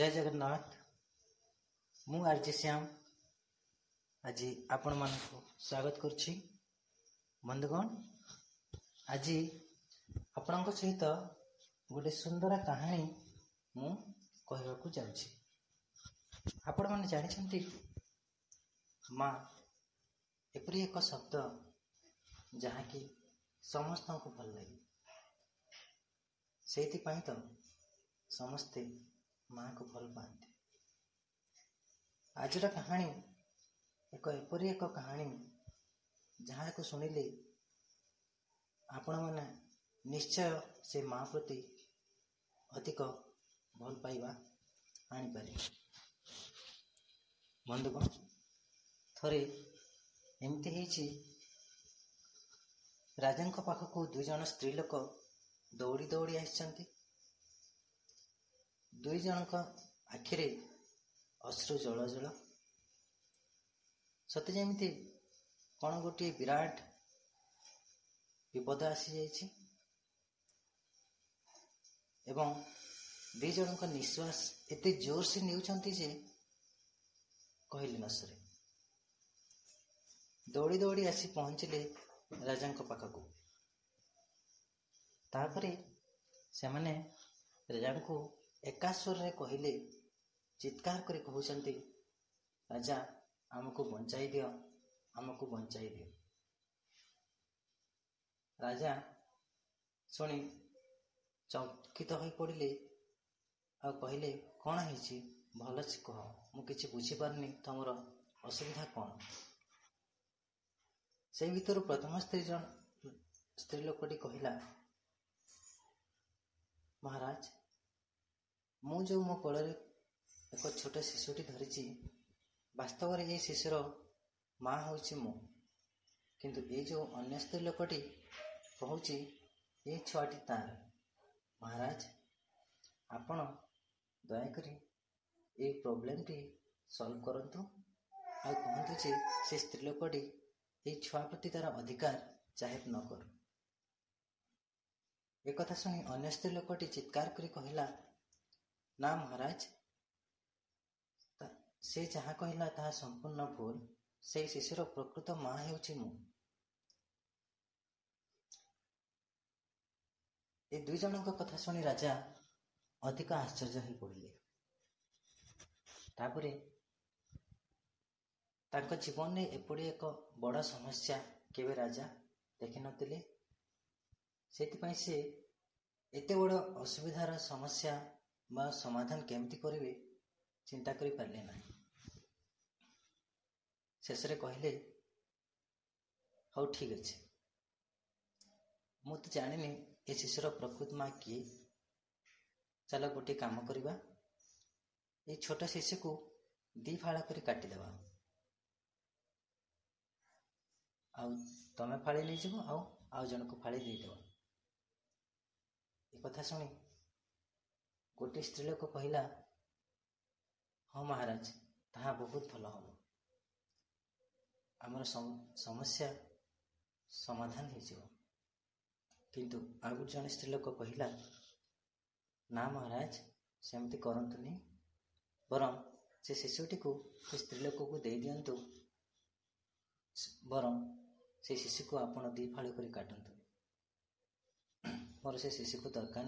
ଜୟ ଜଗନ୍ନାଥ ମୁଁ ଆର୍ଜି ଶ୍ୟାମ ଆଜି ଆପଣମାନଙ୍କୁ ସ୍ୱାଗତ କରୁଛି ବନ୍ଧୁଗଣ ଆଜି ଆପଣଙ୍କ ସହିତ ଗୋଟେ ସୁନ୍ଦର କାହାଣୀ ମୁଁ କହିବାକୁ ଯାଉଛି ଆପଣମାନେ ଜାଣିଛନ୍ତି ମା ଏପରି ଏକ ଶବ୍ଦ ଯାହାକି ସମସ୍ତଙ୍କୁ ଭଲ ଲାଗେ ସେଇଥିପାଇଁ ତ ସମସ୍ତେ ମାଆକୁ ଭଲ ପାଆନ୍ତି। ଆଜିର କାହାଣୀ ଏକ ଏପରି ଏକ କାହାଣୀ ଯାହାକୁ ଶୁଣିଲେ ଆପଣମାନେ ନିଶ୍ଚୟ ସେ ମା ପ୍ରତି ଅଧିକ ଭଲ ପାଇବା ଆଣିପାରିବେ। ବନ୍ଧୁଗଣ ଥରେ ଏମିତି ହେଇଛି ରାଜାଙ୍କ ପାଖକୁ ଦୁଇ ଜଣ ସ୍ତ୍ରୀ ଲୋକ ଦୌଡ଼ି ଦୌଡ଼ି ଆସିଛନ୍ତି। ଦୁଇ ଜଣଙ୍କ ଆଖିରେ ଅଶ୍ରୁ ଜଳ ଜଳ ସତେ ଯେମିତି କ'ଣ ଗୋଟିଏ ବିରାଟ ବିପଦ ଆସିଯାଇଛି ଏବଂ ଦୁଇ ଜଣଙ୍କ ନିଶ୍ୱାସ ଏତେ ଜୋରସେ ନେଉଛନ୍ତି ଯେ କହିଲେ ନ ସରେ। ଦୌଡ଼ି ଦୌଡ଼ି ଆସି ପହଞ୍ଚିଲେ ରାଜାଙ୍କ ପାଖକୁ। ତାପରେ ସେମାନେ ରାଜାଙ୍କୁ ଏକା ସ୍ୱରରେ କହିଲେ ଚିତ୍କାର କରି କହୁଛନ୍ତି ରାଜା ଆମକୁ ବଞ୍ଚାଇ ଦିଅ ଆମକୁ ବଞ୍ଚାଇ ଦିଅ ରାଜା ଶୁଣି ଚକିତ ହୋଇ ପଡ଼ିଲେ ଆଉ କହିଲେ କ'ଣ ହେଇଛି ଭଲସେ କହ ମୁଁ କିଛି ବୁଝିପାରୁନି ତମର ଅସୁବିଧା କ'ଣ ସେଇ ଭିତରୁ ପ୍ରଥମ ସ୍ତ୍ରୀ ଜଣ ସ୍ତ୍ରୀ ଲୋକଟି କହିଲା ମହାରାଜ ମୁଁ ଯେଉଁ ମୋ କୋଳରେ ଏକ ଛୋଟ ଶିଶୁଟି ଧରିଛି ବାସ୍ତବରେ ଏହି ଶିଶୁର ମା ହେଉଛି ମୁଁ। କିନ୍ତୁ ଏଇ ଯେଉଁ ଅନ୍ୟ ସ୍ତ୍ରୀ ଲୋକଟି କହୁଛି ଏ ଛୁଆଟି ତାର। ମହାରାଜ ଆପଣ ଦୟାକରି ଏଇ ପ୍ରୋବ୍ଲେମଟି ସଲ୍ଭ କରନ୍ତୁ। ଆଉ କୁହନ୍ତୁ ଯେ ସେ ସ୍ତ୍ରୀ ଲୋକଟି ଏଇ ଛୁଆ ପ୍ରତି ତାର ଅଧିକାର ଜାହିର କରୁ। ଏକଥା ଶୁଣି ଅନ୍ୟ ସ୍ତ୍ରୀ ଲୋକଟି ଚିତ୍କାର କରି କହିଲା ନା ମହାରାଜ? ସେ ଯାହା କହିଲା ତାହା ସମ୍ପୂର୍ଣ୍ଣ ଭୁଲ। ସେଇ ଶିଶୁର ପ୍ରକୃତ ମା ହେଉଛି ମୁଁ। ଏ ଦୁଇ ଜଣଙ୍କ କଥା ଶୁଣି ରାଜା ଅଧିକ ଆଶ୍ଚର୍ଯ୍ୟ ହୋଇ ପଡ଼ିଲେ। ତାପରେ ତାଙ୍କ ଜୀବନରେ ଏପରି ଏକ ବଡ଼ ସମସ୍ୟା କେବେ ରାଜା ଦେଖିନଥିଲେ? ସେଥିପାଇଁ ସେ ଏତେ ବଡ଼ ଅସୁବିଧାର ସମସ୍ୟା ବା ସମାଧାନ କେମିତି କରିବେ ଚିନ୍ତା କରିପାରିଲେ ନାହିଁ। ଶେଷରେ କହିଲେ ହଉ ଠିକ୍ ଅଛି। ମୁଁ ତ ଜାଣିନି ଏ ଶିଶୁର ପ୍ରକୃତ ମା କିଏ। ଚାଲ ଗୋଟିଏ କାମ କରିବା। ଏଇ ଛୋଟ ଶିଶୁକୁ ଦି ଫାଳ କରି କାଟିଦେବା। ଆଉ ତମେ ଫାଳି ନେଇଯିବ ଆଉ ଆଉ ଜଣକୁ ଫାଳି ଦେଇଦେବ। ଏ କଥା ଶୁଣି ଗୋଟିଏ ସ୍ତ୍ରୀ ଲୋକ କହିଲା ହଁ ମହାରାଜ ତାହା ବହୁତ ଭଲ ହେବ। ଆମର ସମସ୍ୟା ସମାଧାନ ହେଇଯିବ କିନ୍ତୁ ଆଉ ଗୋଟେ ଜଣେ ସ୍ତ୍ରୀ ଲୋକ କହିଲା ନା ମହାରାଜ ସେମିତି କରନ୍ତୁନି। ବରଂ ସେ ଶିଶୁଟିକୁ ସେ ସ୍ତ୍ରୀ ଲୋକକୁ ଦେଇଦିଅନ୍ତୁ ବରଂ ସେ ଶିଶୁକୁ ଆପଣ ଦୁଇ ଫାଳି କରି କାଟନ୍ତୁ। ମୋର ସେ ଶିଶୁକୁ ଦରକାର